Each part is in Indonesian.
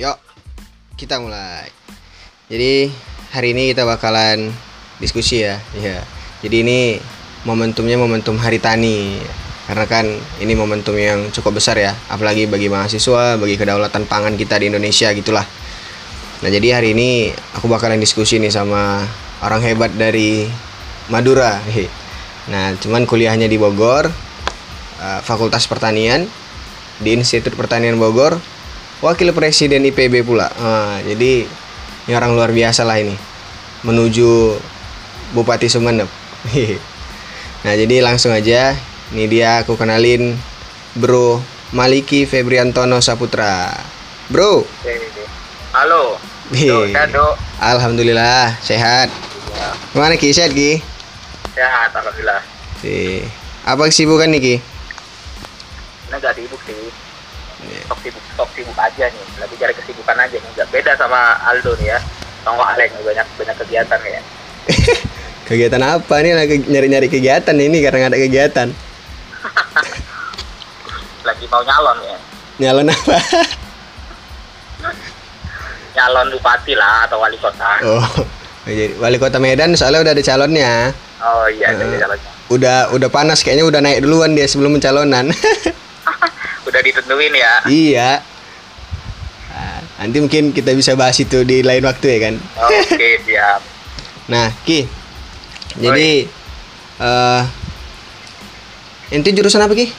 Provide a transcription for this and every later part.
Yuk, kita mulai. Jadi hari ini kita bakalan diskusi ya. Ya. Jadi ini momentumnya momentum Hari Tani. Karena kan ini momentum yang cukup besar ya, apalagi bagi mahasiswa, bagi kedaulatan pangan kita di Indonesia gitulah. Nah, jadi hari ini aku bakalan diskusi nih sama orang hebat dari Madura. Nah, cuman kuliahnya di Bogor, uh, Fakultas Pertanian di Institut Pertanian Bogor, wakil presiden IPB pula. Nah, jadi ini orang luar biasa lah ini menuju Bupati Sumeneb. Nah, jadi langsung aja ini dia aku kenalin Bro Maliki Febriantono Saputra. Bro. Halo. Dok, Dok. Alhamdulillah sehat. Ya, Gimana Ki? Sehat Ki? sehat, alhamdulillah. Si. Apa kesibukan nih Ki? Gak sibuk sih. Iya. Sok sibuk, sok sibuk aja nih. Lagi cari kesibukan aja nih. Gak beda sama Aldo nih ya. Sama Aleng banyak banyak kegiatan ya. Kegiatan apa nih? Lagi nyari-nyari kegiatan ini karena nggak ada kegiatan. Lagi mau nyalon ya. Nyalon apa? Nyalon bupati lah atau wali kota. Oh, jadi wali kota Medan soalnya udah ada calonnya. Oh iya, Eh. jadi calonnya. Udah udah panas kayaknya udah naik duluan dia sebelum pencalonan. Udah ditentuin ya. iya. Nah, nanti mungkin kita bisa bahas itu di lain waktu ya kan. Oke, siap. Nah, Ki. Jadi eh inti jurusan apa Ki?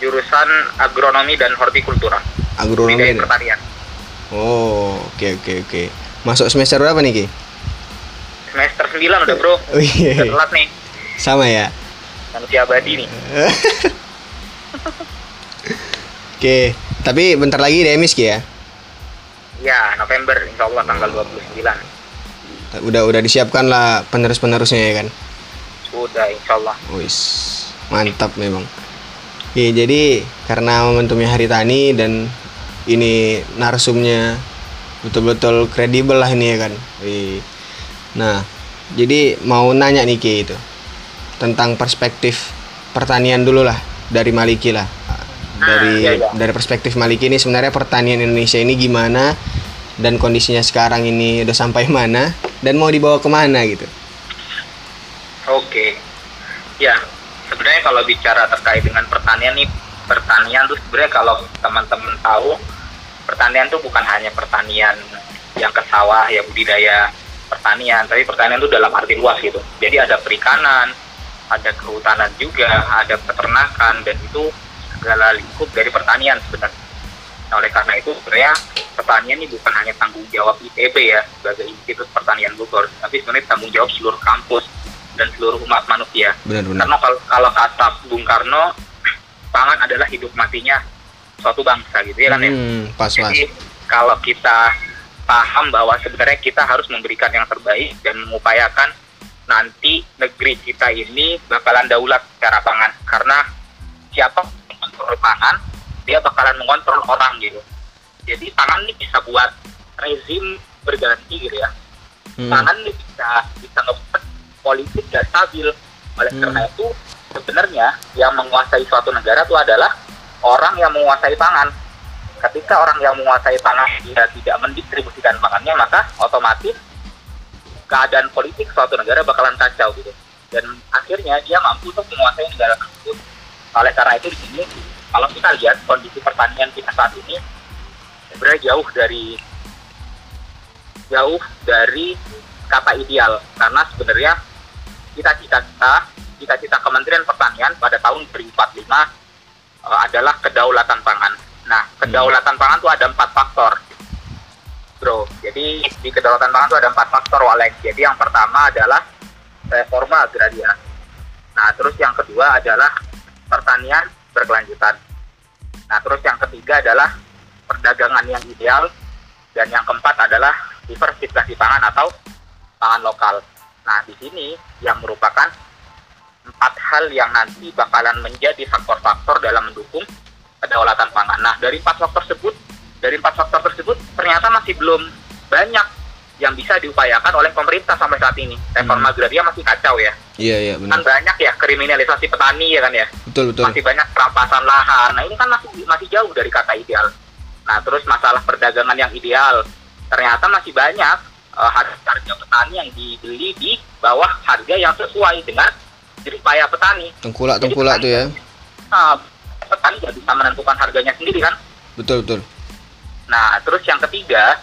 Jurusan agronomi dan hortikultura. Agronomi. pertanian. Oh, oke oke oke. Masuk semester berapa nih Ki? Semester 9 udah, Bro. Oh iya. Telat nih. Sama ya. Manusia abadi nih. Oke, tapi bentar lagi demis Ki ya. Ya, November insya Allah tanggal 29. Udah udah disiapkan lah penerus-penerusnya ya kan. Sudah insya Allah. Wis, mantap memang. Oke, jadi karena momentumnya Hari Tani dan ini narsumnya betul-betul kredibel lah ini ya kan. Nah, jadi mau nanya nih Ki itu tentang perspektif pertanian dulu lah dari Maliki lah. Dari iya, iya. dari perspektif Maliki ini sebenarnya pertanian Indonesia ini gimana dan kondisinya sekarang ini udah sampai mana dan mau dibawa ke mana gitu. Oke. Ya, sebenarnya kalau bicara terkait dengan pertanian nih, pertanian tuh sebenarnya kalau teman-teman tahu, pertanian tuh bukan hanya pertanian yang ke sawah, ya budidaya pertanian, tapi pertanian tuh dalam arti luas gitu. Jadi ada perikanan, ada kehutanan juga, ada peternakan, dan itu segala lingkup dari pertanian sebenarnya. Nah, oleh karena itu sebenarnya pertanian ini bukan hanya tanggung jawab ITB ya sebagai Institut Pertanian Bogor, tapi sebenarnya tanggung jawab seluruh kampus dan seluruh umat manusia. Benar-benar. Karena kalau, kalau kata Bung Karno, pangan adalah hidup matinya suatu bangsa gitu ya kan ya. Hmm, pas mas. Jadi kalau kita paham bahwa sebenarnya kita harus memberikan yang terbaik dan mengupayakan nanti negeri kita ini bakalan daulat secara pangan karena siapa mengontrol pangan dia bakalan mengontrol orang gitu. Jadi pangan ini bisa buat rezim berganti gitu ya. Hmm. Pangan ini bisa bisa ngebuat politik gak stabil. Oleh Hmm. karena itu sebenarnya yang menguasai suatu negara itu adalah orang yang menguasai pangan. Ketika orang yang menguasai pangan dia tidak mendistribusikan pangannya, maka otomatis keadaan politik suatu negara bakalan kacau gitu. Dan akhirnya dia mampu untuk menguasai negara tersebut. Oleh karena itu di sini kalau kita lihat kondisi pertanian kita saat ini sebenarnya jauh dari jauh dari kata ideal karena sebenarnya cita-cita kita cita-cita Kementerian Pertanian pada tahun 2045 eh, adalah kedaulatan pangan. Nah, kedaulatan pangan itu ada empat faktor, bro. Jadi di kedaulatan pangan itu ada empat faktor, Walek. Jadi yang pertama adalah reforma agraria. Nah, terus yang kedua adalah pertanian berkelanjutan. Nah, terus yang ketiga adalah perdagangan yang ideal dan yang keempat adalah diversifikasi pangan atau pangan lokal. Nah, di sini yang merupakan empat hal yang nanti bakalan menjadi faktor-faktor dalam mendukung kedaulatan pangan. Nah, dari empat faktor tersebut, dari empat faktor tersebut ternyata masih belum banyak yang bisa diupayakan oleh pemerintah sampai saat ini. Reforma agraria masih kacau ya. Iya iya Kan benar. banyak ya kriminalisasi petani ya kan ya. Betul betul. Masih banyak perampasan lahan. Nah, ini kan masih masih jauh dari kata ideal. Nah, terus masalah perdagangan yang ideal, ternyata masih banyak uh, harga harga petani yang dibeli di bawah harga yang sesuai dengan jerih payah petani. Tengkulak tengkulak tuh ya. Nah, petani nggak bisa menentukan harganya sendiri kan. Betul betul. Nah, terus yang ketiga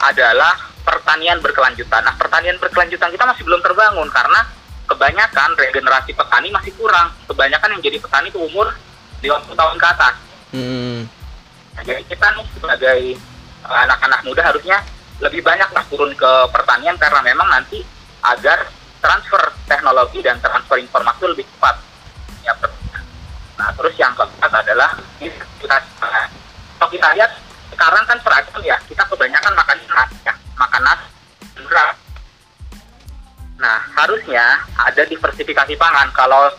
adalah pertanian berkelanjutan. Nah, pertanian berkelanjutan kita masih belum terbangun karena kebanyakan regenerasi petani masih kurang. Kebanyakan yang jadi petani itu umur 50 tahun ke atas. Hmm. Nah, jadi kita nih sebagai uh, anak-anak muda harusnya lebih banyak lah turun ke pertanian karena memang nanti agar transfer teknologi dan transfer informasi lebih cepat. Ya, nah, terus yang keempat adalah kita kalau kita lihat sekarang kan seragam ya, kita kebanyakan makan nasi ya, makan nasi dan beras. Nah, harusnya ada diversifikasi pangan. Kalau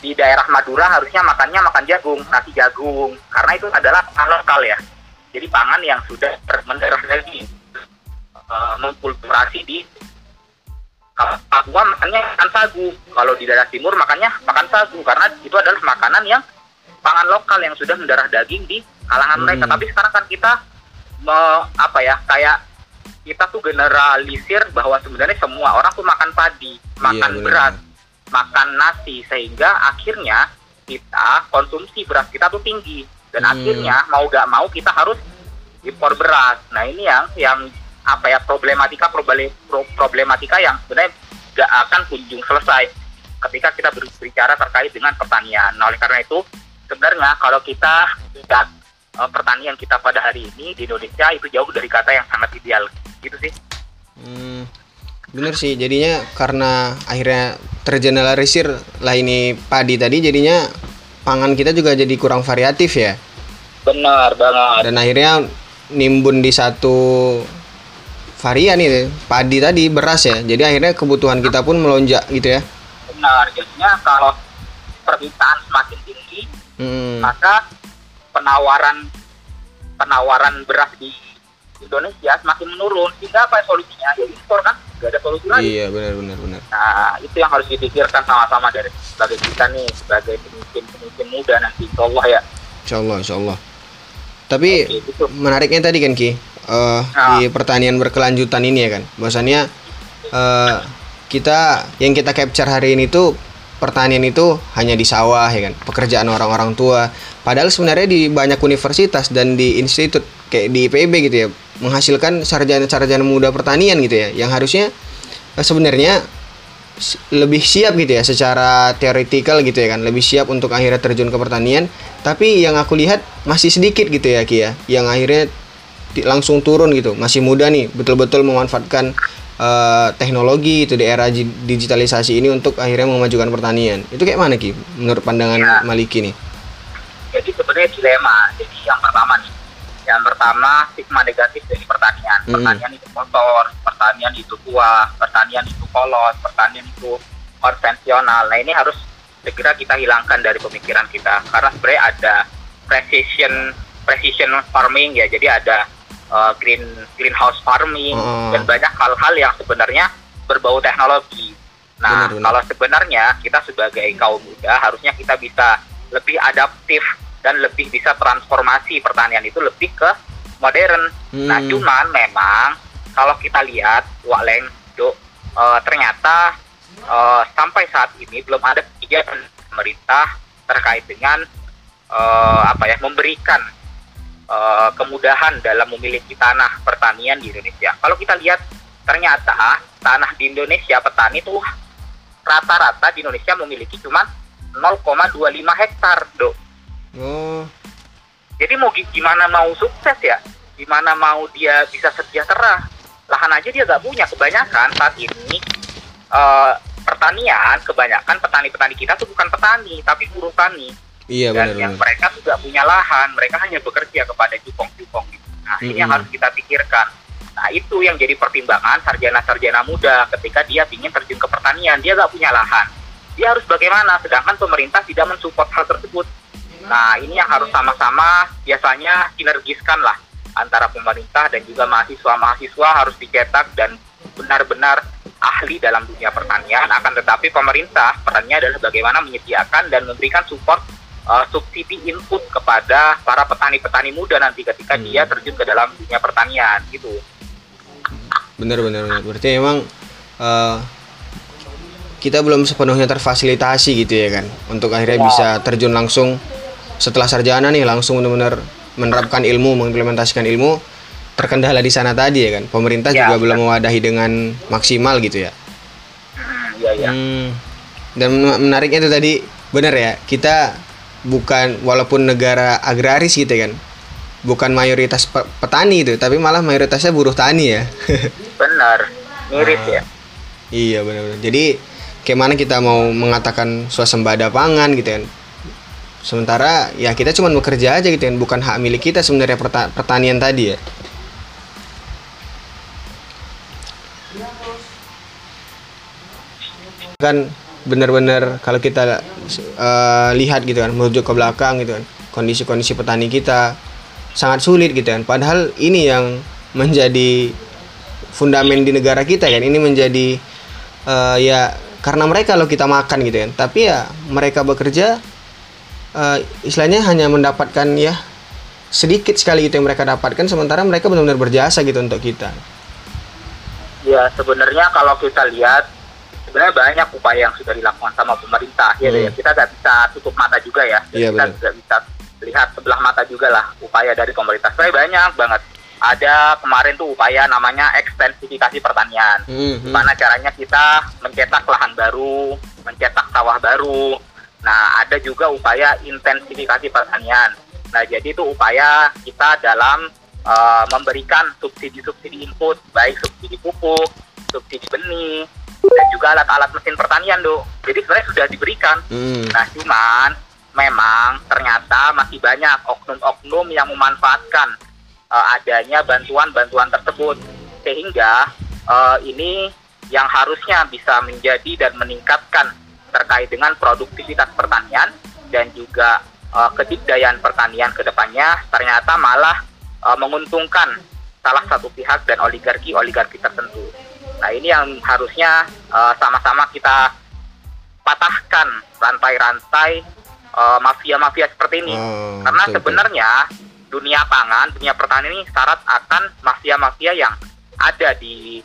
di daerah Madura harusnya makannya makan jagung, nasi jagung, karena itu adalah pangan lokal ya. Jadi pangan yang sudah mendarah daging, uh, mengkulturasi di Papua makannya makan sagu, kalau di daerah timur makannya makan sagu karena itu adalah makanan yang pangan lokal yang sudah mendarah daging di kalangan Hmm. mereka. Tapi sekarang kan kita me- apa ya kayak kita tuh generalisir bahwa sebenarnya semua orang tuh makan padi, makan benar. beras, makan nasi sehingga akhirnya kita konsumsi beras kita tuh tinggi dan Hmm. akhirnya mau gak mau kita harus impor beras. Nah ini yang yang apa ya problematika problema- pro- problematika yang sebenarnya gak akan kunjung selesai ketika kita berbicara terkait dengan pertanian. Nah oleh karena itu sebenarnya kalau kita lihat eh, pertanian kita pada hari ini di Indonesia itu jauh dari kata yang sangat ideal gitu sih. Hmm, bener sih jadinya karena akhirnya tergeneralisir lah ini padi tadi jadinya pangan kita juga jadi kurang variatif ya Benar banget. dan akhirnya nimbun di satu varian itu padi tadi beras ya jadi akhirnya kebutuhan kita pun melonjak gitu ya Benar. Jadinya kalau permintaan semakin tinggi, hmm, maka penawaran penawaran beras di Indonesia semakin menurun. Sehingga apa solusinya? Ya impor kan, nggak ada solusi lagi. iya benar benar benar Nah, itu yang harus dipikirkan sama-sama dari sebagai kita nih, sebagai pemimpin-pemimpin muda nanti, insya Allah ya. insya Allah insya Allah tapi Oke, gitu. menariknya tadi kan Ki eh, di pertanian berkelanjutan ini ya kan bahwasannya eh, kita yang kita capture hari ini tuh pertanian itu hanya di sawah ya kan? Pekerjaan orang-orang tua. Padahal sebenarnya di banyak universitas dan di institut kayak di IPB gitu ya menghasilkan sarjana-sarjana muda pertanian gitu ya yang harusnya eh, sebenarnya lebih siap gitu ya secara teoretikal gitu ya kan lebih siap untuk akhirnya terjun ke pertanian. Tapi yang aku lihat masih sedikit gitu ya Ki ya yang akhirnya langsung turun gitu. Masih muda nih betul-betul memanfaatkan eh, teknologi itu di era digitalisasi ini untuk akhirnya memajukan pertanian itu kayak mana Ki menurut pandangan Ya. Maliki nih Jadi sebenarnya dilema. Jadi yang pertama nih, yang pertama stigma negatif dari pertanian. Hmm. Pertanian itu kotor, pertanian itu tua, pertanian itu kolot, pertanian itu konvensional. Nah ini harus segera kita hilangkan dari pemikiran kita karena sebenarnya ada precision precision farming ya. Jadi ada uh, green greenhouse farming Oh. dan banyak hal-hal yang sebenarnya berbau teknologi. Nah, Benar, benar. kalau sebenarnya kita sebagai kaum muda harusnya kita bisa lebih adaptif dan lebih bisa transformasi pertanian itu lebih ke modern. Nah, Hmm. cuman memang kalau kita lihat Wak Leng, Do, eh, ternyata eh, sampai saat ini belum ada kebijakan pemerintah terkait dengan eh, apa ya memberikan eh, kemudahan dalam memiliki tanah pertanian di Indonesia. Kalau kita lihat ternyata tanah di Indonesia petani itu rata-rata di Indonesia memiliki cuma 0,25 hektar, Dok. oh Jadi mau gi- gimana mau sukses ya? Gimana mau dia bisa sejahtera? Lahan aja dia nggak punya. Kebanyakan saat ini eh, pertanian, kebanyakan petani-petani kita tuh bukan petani, tapi buruh tani. Iya Dan benar yang benar mereka juga punya lahan, mereka hanya bekerja kepada cupong-cupong. Gitu. Nah, ini yang harus kita pikirkan. Nah, itu yang jadi pertimbangan sarjana-sarjana muda ketika dia ingin terjun ke pertanian. Dia nggak punya lahan. Dia harus bagaimana? Sedangkan pemerintah tidak mensupport hal tersebut. Nah, ini yang harus sama-sama biasanya sinergiskan lah antara pemerintah dan juga mahasiswa-mahasiswa harus dicetak dan benar-benar ahli dalam dunia pertanian. Akan tetapi pemerintah perannya adalah bagaimana menyediakan dan memberikan support uh, subsidi input kepada para petani-petani muda nanti ketika Hmm. dia terjun ke dalam dunia pertanian gitu. bener bener bener berarti emang eh, kita belum sepenuhnya terfasilitasi gitu ya kan untuk akhirnya Ya. bisa terjun langsung setelah sarjana nih langsung benar-benar menerapkan ilmu mengimplementasikan ilmu terkendala di sana tadi ya kan pemerintah Ya, juga belum benar. mewadahi dengan maksimal gitu ya Iya ya. Hmm. dan men- menariknya itu tadi benar ya kita bukan walaupun negara agraris gitu kan bukan mayoritas pe- petani itu tapi malah mayoritasnya buruh tani ya Benar. Miris Ah. ya. Iya benar-benar. Jadi kayak mana kita mau mengatakan swasembada pangan gitu kan. Sementara ya kita cuma bekerja aja gitu kan, bukan hak milik kita sebenarnya perta- pertanian tadi ya. Kan benar-benar kalau kita eh, lihat gitu kan, merujuk ke belakang gitu kan, kondisi-kondisi petani kita sangat sulit gitu kan. Padahal ini yang menjadi fundamen di negara kita kan ini menjadi eh, ya karena mereka kalau kita makan gitu kan tapi ya mereka bekerja eh, istilahnya hanya mendapatkan ya sedikit sekali gitu yang mereka dapatkan sementara mereka benar-benar berjasa gitu untuk kita Ya sebenarnya kalau kita lihat sebenarnya banyak upaya yang sudah dilakukan sama pemerintah ya, Hmm. ya. kita nggak bisa tutup mata juga ya. Iya, kita nggak bisa lihat sebelah mata juga lah upaya dari pemerintah. Sebenarnya banyak banget. Ada kemarin tuh upaya namanya ekstensifikasi pertanian. Hmm, hmm. caranya kita mencetak lahan baru mencetak sawah baru. Nah ada juga upaya intensifikasi pertanian. Nah jadi itu upaya kita dalam eh, memberikan subsidi-subsidi input baik subsidi pupuk subsidi benih dan juga alat-alat mesin pertanian do jadi sebenarnya sudah diberikan Hmm. Nah, cuman memang ternyata masih banyak oknum-oknum yang memanfaatkan eh, adanya bantuan-bantuan tersebut sehingga eh, ini yang harusnya bisa menjadi dan meningkatkan terkait dengan produktivitas pertanian dan juga eh, kedikdayaan pertanian ke depannya ternyata malah eh, menguntungkan salah satu pihak dan oligarki-oligarki tertentu. Nah, ini yang harusnya eh, sama-sama kita patahkan rantai-rantai eh, mafia-mafia seperti ini. Oh, Karena betul, betul. sebenarnya dunia pangan, dunia pertanian ini syarat akan mafia-mafia yang ada di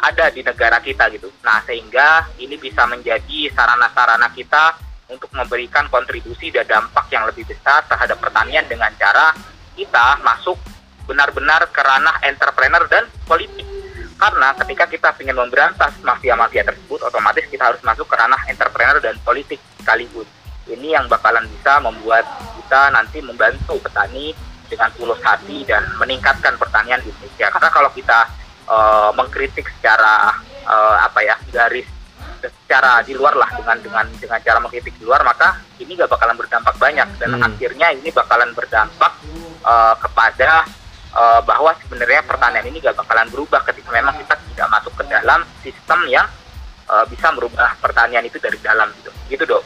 ada di negara kita gitu. Nah, sehingga ini bisa menjadi sarana-sarana kita untuk memberikan kontribusi dan dampak yang lebih besar terhadap pertanian dengan cara kita masuk benar-benar ke ranah entrepreneur dan politik. Karena ketika kita ingin memberantas mafia-mafia tersebut, otomatis kita harus masuk ke ranah entrepreneur dan politik sekaligus. Ini yang bakalan bisa membuat kita nanti membantu petani dengan tulus hati dan meningkatkan pertanian di Indonesia. Karena kalau kita eh, mengkritik secara eh, apa ya garis secara di luar lah dengan dengan dengan cara mengkritik di luar maka ini gak bakalan berdampak banyak dan Hmm. akhirnya ini bakalan berdampak eh, kepada eh, bahwa sebenarnya pertanian ini gak bakalan berubah ketika memang kita tidak masuk ke dalam sistem yang eh, bisa merubah pertanian itu dari dalam gitu gitu dok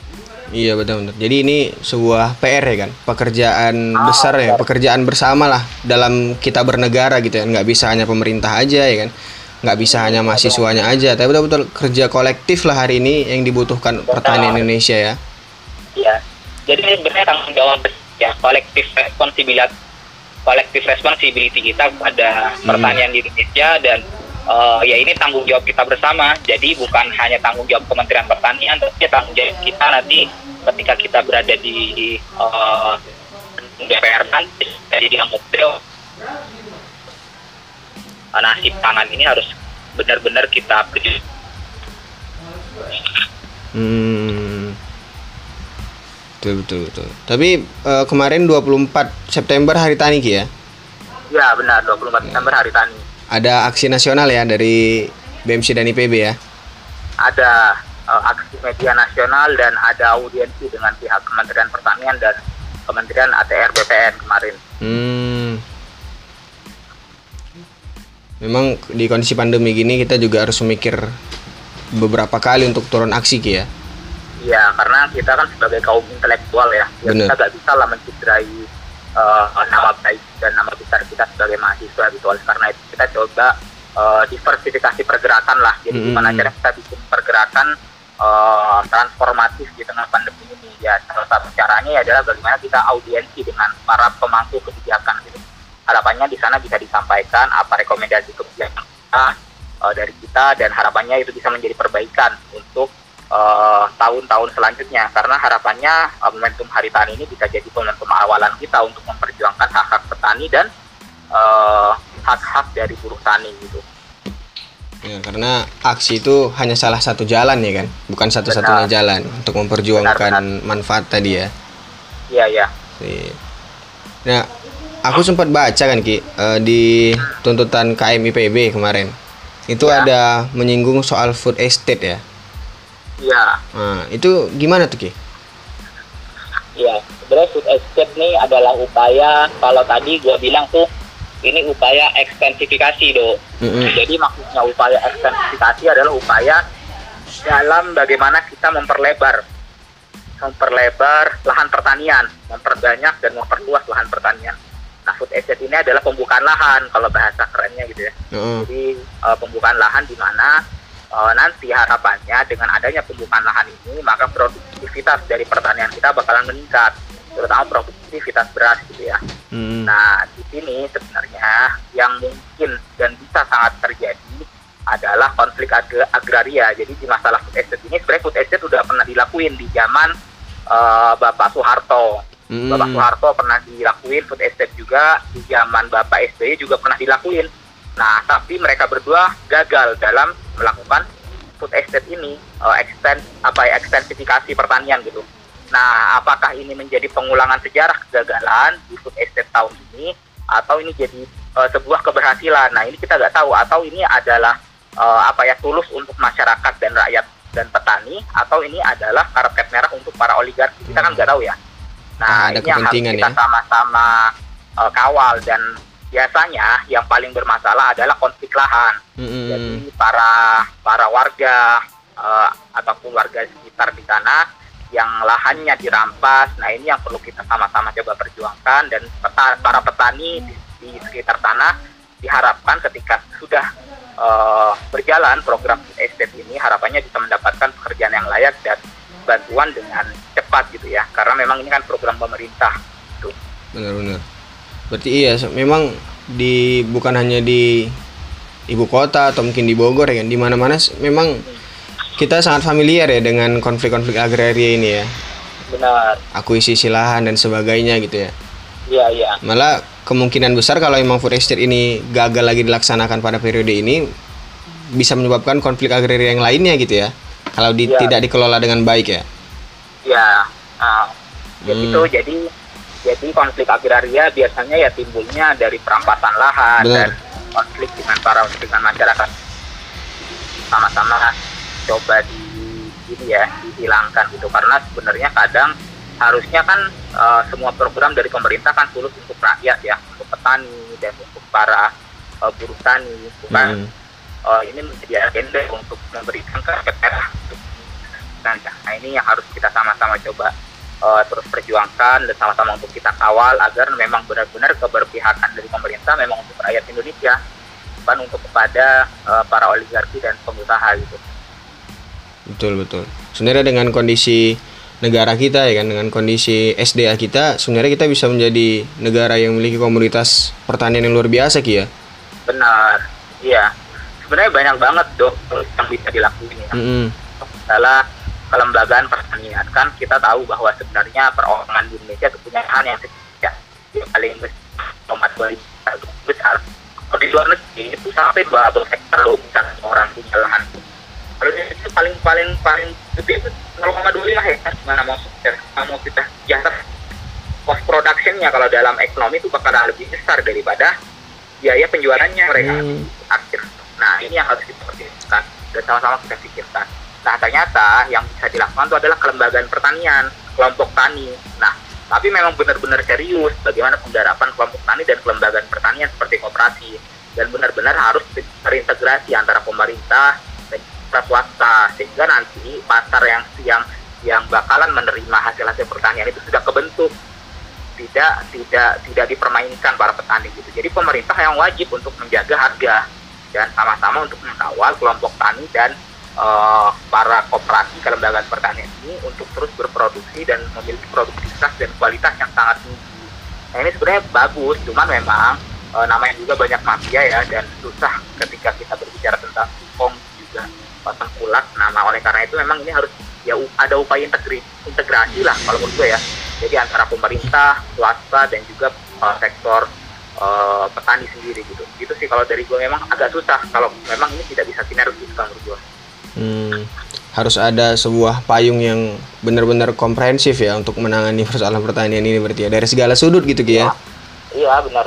Iya betul-betul. Jadi ini sebuah PR ya kan, pekerjaan Ah, besar ya, benar. pekerjaan bersama lah dalam kita bernegara gitu ya. Nggak bisa hanya pemerintah aja ya kan, nggak bisa hanya mahasiswanya aja, tapi betul-betul kerja kolektif lah hari ini yang dibutuhkan pertanian Indonesia ya. Iya. Jadi sebenarnya tanggung jawab ya kolektif responsibility kolektif responsibility kita pada Hmm. pertanian di Indonesia dan eh, ya ini tanggung jawab kita bersama. Jadi bukan hanya tanggung jawab Kementerian Pertanian, tapi tanggung jawab kita nanti ketika kita berada di eh, DPR nanti jadi anggota nasib pangan ini harus benar-benar kita perjuangkan Hmm. Betul betul betul. Tapi eh, kemarin 24 September hari tani Ki ya. Ya benar 24 Desember hari tani. Ada aksi nasional ya dari BMC dan IPB ya. Ada eh, aksi media nasional dan ada audiensi dengan pihak Kementerian Pertanian dan Kementerian ATR BPN kemarin. Hmm. Memang di kondisi pandemi gini kita juga harus memikir beberapa kali untuk turun aksi Ki ya. Iya, karena kita kan sebagai kaum intelektual ya, ya kita nggak bisa lah mencederai eh, nama baik dan nama besar kita sebagai mahasiswa gitu. Oleh karena itu kita coba eh, diversifikasi pergerakan lah. Jadi Mm-mm. gimana caranya kita bikin pergerakan uh, transformatif di tengah pandemi ini ya salah satu caranya adalah bagaimana kita audiensi dengan para pemangku kebijakan gitu. harapannya di sana bisa disampaikan apa rekomendasi kebijakan kita uh, dari kita dan harapannya itu bisa menjadi perbaikan untuk tahun-tahun uh, selanjutnya karena harapannya uh, momentum Hari Tani ini bisa jadi momentum awalan kita untuk memperjuangkan hak-hak petani dan hak-hak uh, dari buruh tani gitu. Ya, karena aksi itu hanya salah satu jalan ya kan, bukan satu-satunya jalan untuk memperjuangkan benar, benar. manfaat tadi ya. Iya iya. Nah, aku sempat baca kan ki uh, di tuntutan KMIPB kemarin, itu ya. ada menyinggung soal food estate ya. Iya. Nah, itu gimana tuh ki? Iya, sebenarnya food estate ini adalah upaya kalau tadi gue bilang tuh ini upaya ekstensifikasi do. Mm-hmm. Jadi maksudnya upaya ekstensifikasi adalah upaya dalam bagaimana kita memperlebar memperlebar lahan pertanian, memperbanyak dan memperluas lahan pertanian. Nah, food estate ini adalah pembukaan lahan kalau bahasa kerennya gitu ya. Mm-hmm. Jadi uh, pembukaan lahan di mana uh, nanti harapannya dengan adanya pembukaan lahan ini maka produktivitas dari pertanian kita bakalan meningkat terutama produktivitas beras gitu ya. Hmm. Nah di sini sebenarnya yang mungkin dan bisa sangat terjadi adalah konflik ag agraria. Jadi di masalah food estate ini sebenarnya food estate sudah pernah dilakuin di zaman uh, Bapak Soeharto. Hmm. Bapak Soeharto pernah dilakuin food estate juga di zaman Bapak SBY juga pernah dilakuin. Nah tapi mereka berdua gagal dalam melakukan food estate ini uh, extend apa ya ekstensifikasi pertanian gitu. Nah, apakah ini menjadi pengulangan sejarah kegagalan di food estate tahun ini atau ini jadi uh, sebuah keberhasilan? Nah, ini kita nggak tahu atau ini adalah uh, apa ya tulus untuk masyarakat dan rakyat dan petani atau ini adalah karpet merah untuk para oligarki kita kan nggak tahu ya. Nah, ada ini yang harus kita ya? sama-sama uh, kawal dan biasanya yang paling bermasalah adalah konflik lahan. Mm-hmm. Jadi para para warga uh, ataupun warga sekitar di sana yang lahannya dirampas. Nah ini yang perlu kita sama-sama coba perjuangkan dan peta, para petani di, di sekitar tanah diharapkan ketika sudah uh, berjalan program estate ini harapannya bisa mendapatkan pekerjaan yang layak dan bantuan dengan cepat gitu ya karena memang ini kan program pemerintah tuh benar-benar berarti iya memang di bukan hanya di ibu kota atau mungkin di Bogor ya di mana-mana memang kita sangat familiar ya dengan konflik-konflik agraria ini ya. Benar. Akuisisi lahan dan sebagainya gitu ya. Iya, iya. Malah kemungkinan besar kalau memang food estate ini gagal lagi dilaksanakan pada periode ini bisa menyebabkan konflik agraria yang lainnya gitu ya. Kalau di, ya. tidak dikelola dengan baik ya. Ya. Nah, ya hmm. gitu. Jadi jadi konflik agraria biasanya ya timbulnya dari perampasan lahan Benar. dan konflik dengan para dengan masyarakat. Sama-sama coba di ini ya dihilangkan gitu. Karena sebenarnya kadang harusnya kan uh, semua program dari pemerintah kan tulus untuk rakyat ya untuk petani dan untuk para uh, buruh tani bukan hmm. uh, ini menjadi agenda untuk memberikan nah, nah ini yang harus kita sama-sama coba uh, terus perjuangkan dan sama-sama untuk kita kawal agar memang benar-benar keberpihakan dari pemerintah memang untuk rakyat Indonesia bukan untuk kepada uh, para oligarki dan pengusaha gitu. Betul betul. Sebenarnya dengan kondisi negara kita ya kan dengan kondisi SDA kita sebenarnya kita bisa menjadi negara yang memiliki komunitas pertanian yang luar biasa Ki ya? Benar iya. Sebenarnya banyak banget dok yang bisa dilakukan ya. Mm -hmm. adalah kelembagaan pertanian. Kan kita tahu bahwa sebenarnya perorangan di Indonesia kepunyaan yang ya, yang paling besar besar. Kalau di luar negeri itu sampai dua hektar loh misalnya orang punya lahan. Itu paling paling paling gede itu 0,25 hektar. Gimana mau mau kita jasa cost productionnya kalau dalam ekonomi itu bakal lebih besar daripada biaya penjualannya mereka. Hmm. akhir. Nah ini yang harus kita pikirkan dan sama-sama kita pikirkan nah ternyata yang bisa dilakukan itu adalah kelembagaan pertanian kelompok tani. Nah tapi memang benar-benar serius bagaimana penggarapan kelompok tani dan kelembagaan pertanian seperti koperasi. Dan benar-benar harus terintegrasi antara pemerintah sektor swasta sehingga nanti pasar yang yang yang bakalan menerima hasil-hasil pertanian itu sudah kebentuk. Tidak tidak tidak dipermainkan para petani gitu. Jadi pemerintah yang wajib untuk menjaga harga dan sama-sama untuk mengawal kelompok tani dan uh, para koperasi kelembagaan pertanian ini untuk terus berproduksi dan memiliki produktivitas dan kualitas yang sangat tinggi. Nah ini sebenarnya bagus, cuman memang uh, namanya juga banyak mafia ya dan susah ketika kita berbicara tentang kupong juga tengkulak. Nah, nah oleh karena itu memang ini harus ya ada upaya integri, integrasi lah kalau menurut gue ya. Jadi antara pemerintah, swasta dan juga uh, sektor uh, petani sendiri gitu. Itu sih kalau dari gue memang agak susah kalau memang ini tidak bisa sinergis menurut gue. Hmm, harus ada sebuah payung yang benar-benar komprehensif ya untuk menangani persoalan pertanian ini berarti ya dari segala sudut gitu Ki ya. Iya, benar.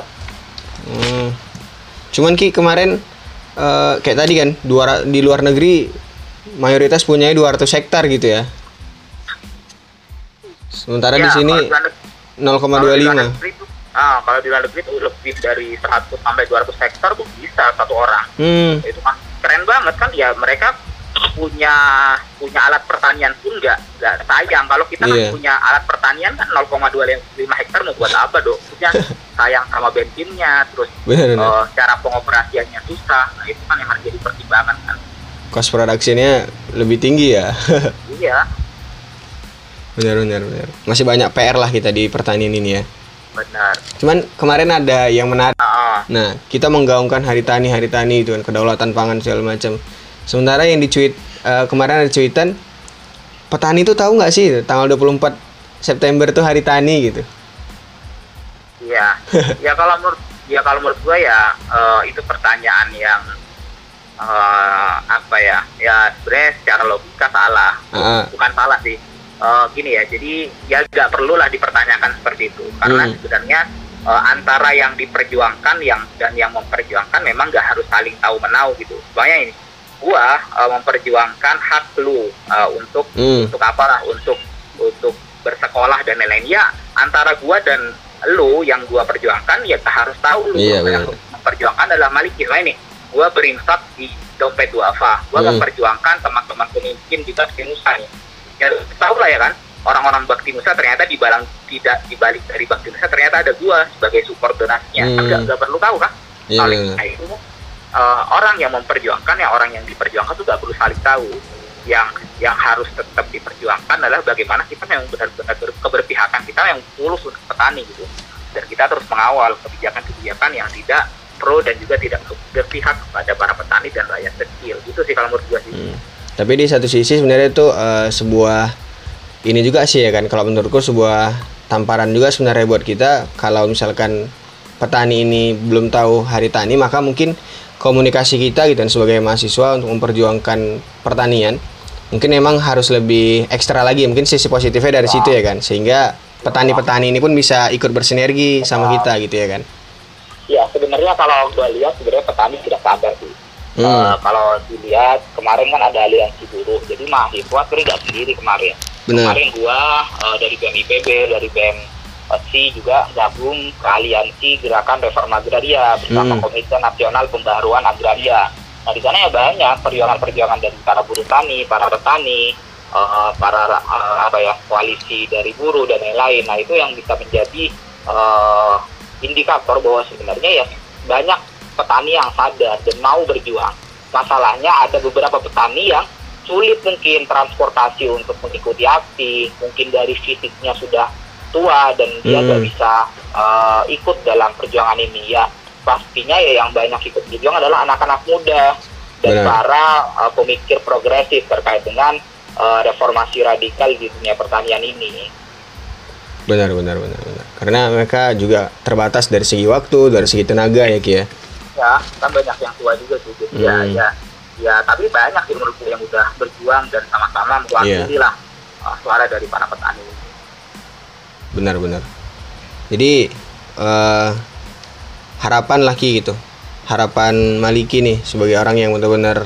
Hmm. Cuman Ki kemarin uh, kayak tadi kan dua di luar negeri mayoritas punya 200 hektar gitu ya. Sementara ya, di sini 0,25. Ah, kalau di luar negeri itu lebih dari 100 sampai 200 hektar tuh bisa satu orang. Hmm. Itu kan keren banget kan ya mereka punya punya alat pertanian pun nggak nggak sayang. Kalau kita yeah. kan iya. punya alat pertanian kan 0,25 hektar mau buat apa dong punya sayang sama bensinnya terus bener, uh, cara pengoperasiannya susah. Nah itu kan yang harus jadi pertimbangan kan. Cost produksinya lebih tinggi ya. Iya. Benar benar benar masih banyak PR lah kita di pertanian ini ya. Benar. Cuman kemarin ada yang menarik. Uh. nah kita menggaungkan hari tani hari tani itu kan kedaulatan pangan segala macam Sementara yang dicuit uh, kemarin ada cuitan petani itu tahu nggak sih tanggal 24 September itu hari tani gitu. Iya. ya kalau menurut ya kalau menurut gue ya uh, itu pertanyaan yang uh, apa ya? Ya sebenarnya secara logika salah. Uh-huh. Bukan salah sih. Uh, gini ya, jadi ya nggak perlu lah dipertanyakan seperti itu karena hmm. sebenarnya uh, antara yang diperjuangkan yang dan yang memperjuangkan memang nggak harus saling tahu menau gitu. Soalnya ini gua uh, memperjuangkan hak lu uh, untuk hmm. untuk apa lah untuk untuk bersekolah dan lain-lain ya antara gua dan lu yang gua perjuangkan ya harus tahu lu iya, yang memperjuangkan adalah Maliki nah ini gua berinfak di dompet duafa gua hmm. memperjuangkan teman-teman pemimpin di Nusa nih ya tahu lah ya kan orang-orang bakti Nusa ternyata di balang tidak dibalik dari bakti Nusa ternyata ada gua sebagai support donasinya hmm. nggak perlu tahu kan yeah, paling yeah. Uh, orang yang memperjuangkan ya orang yang diperjuangkan itu gak perlu saling tahu. Yang yang harus tetap diperjuangkan adalah bagaimana kita memang benar-benar keberpihakan kita yang tulus untuk petani gitu. Dan kita terus mengawal kebijakan-kebijakan yang tidak pro dan juga tidak berpihak kepada para petani dan rakyat kecil. Itu sih kalau menurut gue sih. Hmm. tapi di satu sisi sebenarnya itu uh, sebuah ini juga sih ya kan kalau menurutku sebuah tamparan juga sebenarnya buat kita. Kalau misalkan petani ini belum tahu hari tani maka mungkin komunikasi kita gitu dan sebagai mahasiswa untuk memperjuangkan pertanian mungkin memang harus lebih ekstra lagi mungkin sisi positifnya dari situ ya kan? Sehingga petani-petani ini pun bisa ikut bersinergi sama kita gitu ya kan? Ya sebenarnya kalau gue lihat sebenarnya petani tidak sabar sih. Hmm. uh, kalau dilihat kemarin kan ada aliansi buruh jadi mahasiswa sebenarnya nggak sendiri kemarin. Bener. kemarin gua uh, dari BEM IPB dari BEM Pasti juga gabung ke aliansi gerakan reforma agraria bersama hmm. Komite Nasional Pembaruan Agraria. Nah di sana ya banyak perjuangan-perjuangan dari para buruh tani, para petani, uh, para uh, apa ya koalisi dari buruh dan lain-lain. Nah itu yang bisa menjadi uh, indikator bahwa sebenarnya ya banyak petani yang sadar dan mau berjuang. Masalahnya ada beberapa petani yang sulit mungkin transportasi untuk mengikuti aksi, mungkin dari fisiknya sudah tua dan dia nggak hmm. bisa uh, ikut dalam perjuangan ini ya pastinya ya yang banyak ikut berjuang adalah anak-anak muda dan Benar. para uh, pemikir progresif terkait dengan uh, reformasi radikal di dunia pertanian ini. Benar, benar, benar, benar. Karena mereka juga terbatas dari segi waktu, dari segi tenaga ya, Ki ya. Ya, kan banyak yang tua juga sih. Ya, hmm. ya, ya, ya, tapi banyak sih menurutku yang udah berjuang dan sama-sama mewakili yeah. lah uh, suara dari para petani benar-benar jadi uh, harapan lagi gitu. Harapan Maliki nih sebagai orang yang benar-benar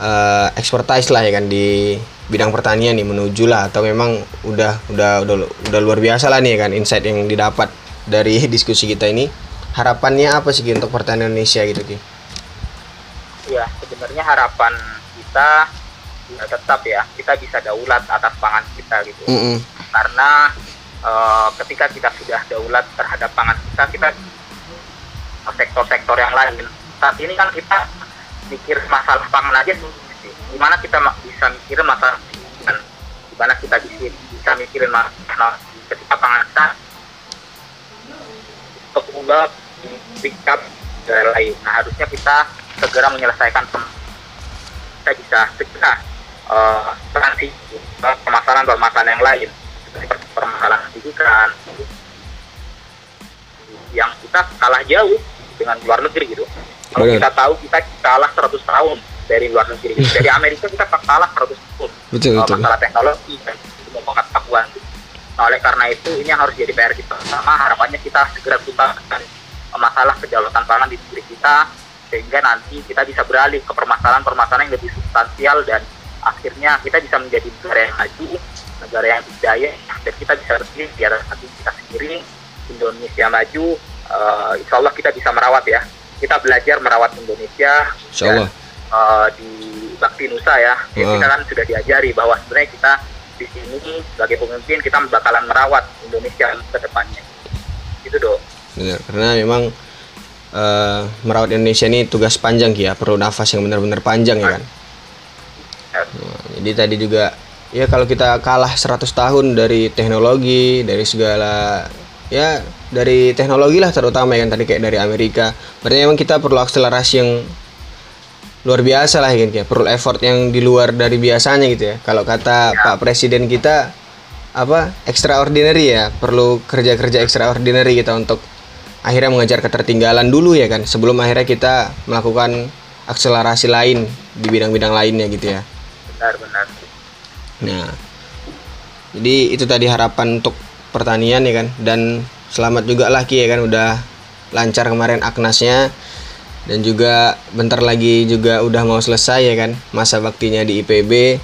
uh, expertise lah ya kan di bidang pertanian nih menuju lah. Atau memang udah udah udah udah luar biasa lah nih ya kan insight yang didapat dari diskusi kita ini. Harapannya apa sih untuk pertanian Indonesia gitu Ki? Ya sebenarnya harapan kita ya tetap ya kita bisa daulat atas pangan kita gitu. Mm -hmm. karena uh, ketika kita sudah daulat terhadap pangan kita kita sektor-sektor yang lain. Saat ini kan kita mikir masalah pangan aja gimana kita bisa mikirin masalah dan gimana kita bisa bisa mikirin masalah ketika pangan kita ubah pick up dari lain. Nah harusnya kita segera menyelesaikan kita bisa segera eh, transisi permasalahan-permasalahan yang lain. seperti permasalahan pendidikan yang kita kalah jauh dengan luar negeri gitu. Kalau kita tahu kita kalah 100 tahun dari luar negeri. Gitu. Dari Amerika kita kalah 100 tahun Betul uh, betul. masalah teknologi dan semua pengetahuan. Nah, oleh karena itu ini yang harus jadi PR kita sama harapannya kita segera tuntaskan masalah kedaulatan pangan di negeri kita sehingga nanti kita bisa beralih ke permasalahan-permasalahan yang lebih substansial dan akhirnya kita bisa menjadi negara yang maju, negara yang berdaya dan kita bisa berdiri di atas kaki kita sendiri. Indonesia maju, uh, insya Allah kita bisa merawat ya. Kita belajar merawat Indonesia Insya Allah. uh, di Bakti Nusa ya. Ya, Wah. Kita kan sudah diajari bahwa sebenarnya kita di sini sebagai pemimpin kita bakalan merawat Indonesia ke depannya. Itu dong. Benar, karena memang eh, merawat Indonesia ini tugas panjang ya, perlu nafas yang benar-benar panjang ya kan. Jadi tadi juga ya kalau kita kalah 100 tahun dari teknologi, dari segala ya dari teknologi lah terutama ya kan tadi kayak dari Amerika. Berarti memang kita perlu akselerasi yang luar biasa lah ya kan Ki, perlu effort yang di luar dari biasanya gitu ya. Kalau kata Pak Presiden kita apa extraordinary ya, perlu kerja-kerja extraordinary kita untuk akhirnya mengejar ketertinggalan dulu ya kan sebelum akhirnya kita melakukan akselerasi lain di bidang-bidang lainnya gitu ya. Benar-benar. Nah, jadi itu tadi harapan untuk pertanian ya kan dan selamat juga lah Ki ya kan udah lancar kemarin aknasnya dan juga bentar lagi juga udah mau selesai ya kan masa baktinya di IPB.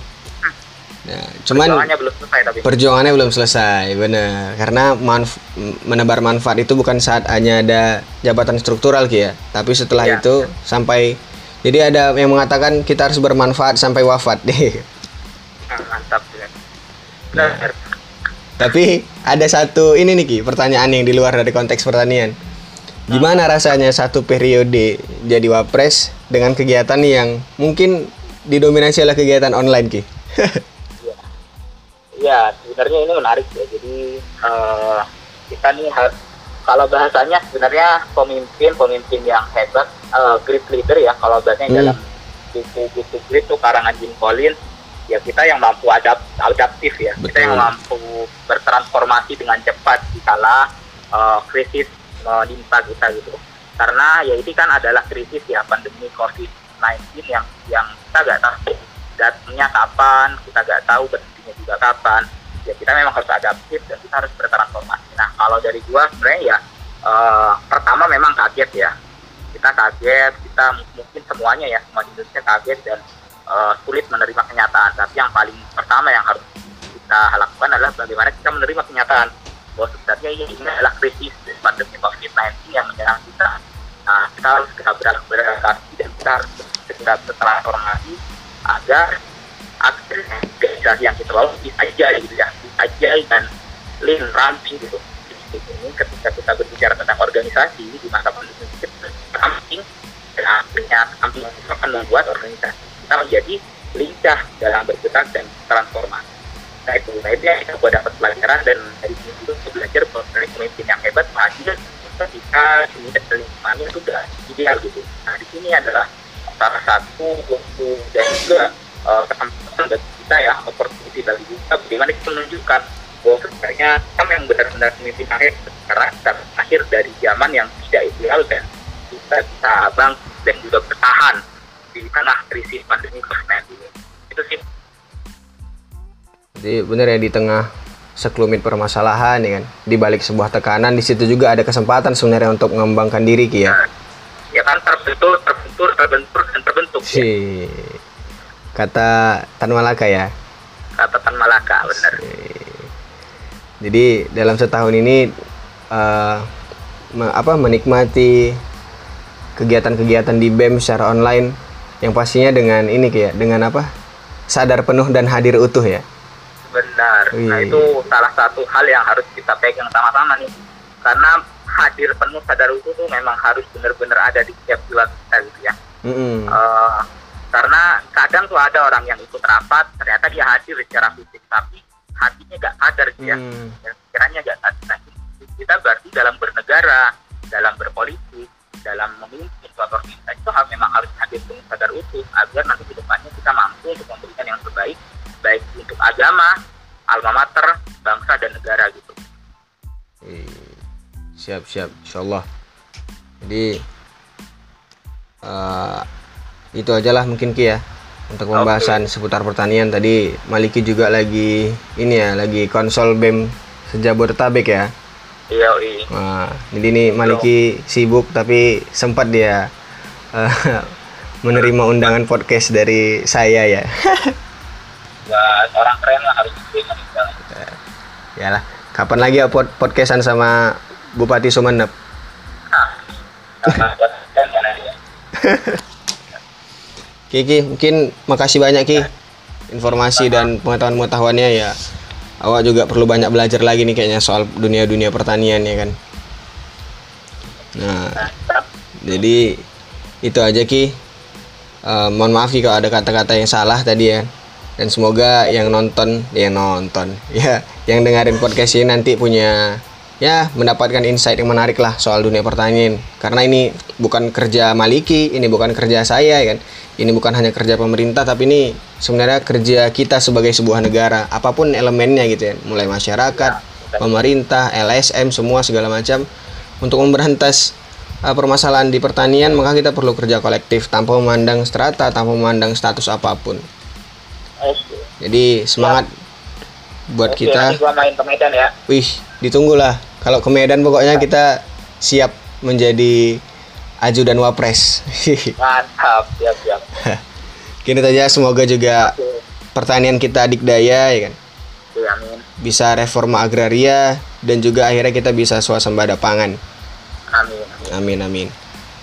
Nah, cuman Perjuangannya belum selesai tapi. perjuangannya belum selesai bener karena manf- menebar manfaat itu bukan saat hanya ada jabatan struktural Ki ya tapi setelah Iya. itu sampai jadi ada yang mengatakan kita harus bermanfaat sampai wafat deh Ah, mantap ya. Benar. Tapi ada satu ini nih Ki, pertanyaan yang di luar dari konteks pertanian. Gimana rasanya satu periode jadi wapres dengan kegiatan yang mungkin didominasi oleh kegiatan online Ki? Ya, sebenarnya ini menarik ya. Jadi eh, kita nih kalau bahasanya sebenarnya pemimpin-pemimpin yang hebat, eh, great leader ya. Kalau bahasanya Hmm. dalam buku-buku great tuh karangan Jim Collins, ya kita yang mampu adapt, adaptif ya. Kita yang Betul. mampu bertransformasi dengan cepat di kala eh, krisis menimpa kita gitu. Karena ya ini kan adalah krisis ya pandemi COVID-19 yang yang kita nggak tahu datangnya kapan, kita nggak tahu berhentinya juga kapan. Ya kita memang harus adaptif dan kita harus bertransformasi. Nah kalau dari gua sebenarnya ya eh, pertama memang kaget ya. Kita kaget, kita mungkin semuanya ya semua di Indonesia kaget dan eh, sulit menerima kenyataan. Tapi yang paling pertama yang harus kita lakukan adalah bagaimana kita menerima kenyataan bahwa sebenarnya ini, ini adalah krisis pandemi COVID-19 yang menyerang kita. Nah, kita harus segera ber- beradaptasi dan kita harus segera bertransformasi agar organisasi yang kita bawa bisa aja gitu ya, bisa aja dan lean ramping gitu. Di sini ketika kita berbicara tentang organisasi di masa pandemi kita ramping dan akhirnya ramping itu akan membuat organisasi kita menjadi lincah dalam bergerak dan transformasi. Nah itu, nah itu yang kita buat dapat pelajaran dan dari sini kita belajar bahwa pemimpin yang hebat hasil ketika ini lingkungannya itu sudah ideal gitu. Nah di sini adalah salah satu waktu dan juga eh, kesempatan bagi kita ya opportunity bagi kita bagaimana kita menunjukkan bahwa sebenarnya kita yang benar-benar pemimpin akhir kita akhir dari zaman yang tidak ideal dan kita bisa bangkit dan juga bertahan di tengah krisis pandemi COVID-19 ini. Itu sih Jadi bener ya di tengah sekelumit permasalahan ya kan, di balik sebuah tekanan di situ juga ada kesempatan sebenarnya untuk mengembangkan diri Ki ya. ya kan terbentur, terbentur, terbentur dan terbentuk ya. Si kata Tan Malaka ya. kata Tan Malaka benar. Jadi dalam setahun ini me- apa menikmati kegiatan-kegiatan di BEM secara online yang pastinya dengan ini kayak dengan apa sadar penuh dan hadir utuh ya. Benar. Nah Wih. itu salah satu hal yang harus kita pegang sama-sama nih. Karena hadir penuh sadar utuh tuh memang harus benar-benar ada di setiap jiwa kita gitu ya. Mm-mm. Eh, karena kadang tuh ada orang yang ikut rapat ternyata dia hadir secara fisik tapi hatinya gak sadar dia Hmm. dan pikirannya gak sadar Nah, kita berarti dalam bernegara dalam berpolitik dalam memimpin suatu organisasi itu hal- memang harus hadir dengan sadar utuh agar nanti ke depannya kita mampu untuk memberikan yang terbaik baik untuk agama alma mater bangsa dan negara gitu Wih, Siap siap insyaallah. Jadi eh, itu aja lah mungkin Ki ya untuk pembahasan seputar pertanian tadi Maliki juga lagi ini ya lagi konsol BEM sejabodetabek ya. Iya iya Nah, jadi ini Maliki sibuk tapi sempat dia eh, menerima undangan podcast dari saya ya. buat orang keren lah harus diterima di dalam. Yalah, kapan lagi ya pod podcastan sama Bupati karena dia Kiki, mungkin makasih banyak Ki informasi dan pengetahuan-pengetahuannya ya. Awak juga perlu banyak belajar lagi nih kayaknya soal dunia-dunia pertanian ya kan. Nah, jadi itu aja Ki. Eh, mohon maaf Ki kalau ada kata-kata yang salah tadi ya. Dan semoga yang nonton, yang nonton, ya, yang dengerin podcast ini nanti punya ya mendapatkan insight yang menarik lah soal dunia pertanian. Karena ini bukan kerja Maliki, ini bukan kerja saya ya kan. Ini bukan hanya kerja pemerintah tapi ini sebenarnya kerja kita sebagai sebuah negara, apa pun elemennya gitu ya, mulai masyarakat, pemerintah, LSM semua segala macam untuk memberantas uh, permasalahan di pertanian maka kita perlu kerja kolektif tanpa memandang strata, tanpa memandang status apa pun. Jadi semangat buat Oke, kita. gua main ke Medan ya Wih, ditunggulah. Kalau ke Medan pokoknya kita siap menjadi ajudan wapres. mantap siap siap Kini saja semoga juga oke pertanian kita dikdaya ya kan. Oke, amin Bisa reforma agraria dan juga akhirnya kita bisa swasembada pangan. amin Amin amin.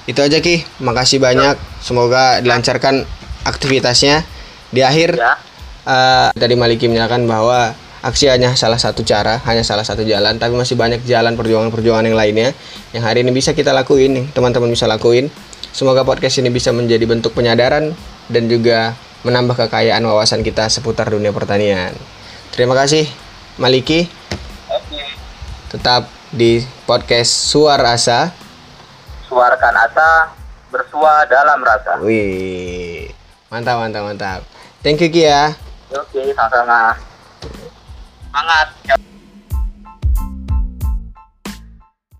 Itu aja Ki. Makasih banyak. Semoga dilancarkan aktivitasnya. Di akhir ya eh, tadi Maliki menyatakan bahwa aksi hanya salah satu cara, hanya salah satu jalan, tapi masih banyak jalan perjuangan-perjuangan yang lainnya yang hari ini bisa kita lakuin, nih, teman-teman bisa lakuin. Semoga podcast ini bisa menjadi bentuk penyadaran dan juga menambah kekayaan wawasan kita seputar dunia pertanian. Terima kasih Maliki. oke Tetap di podcast Suara Asa. suarakan asa bersua dalam rasa Wih, mantap mantap mantap. Thank you Ki ya. oke sama-sama semangat Ya.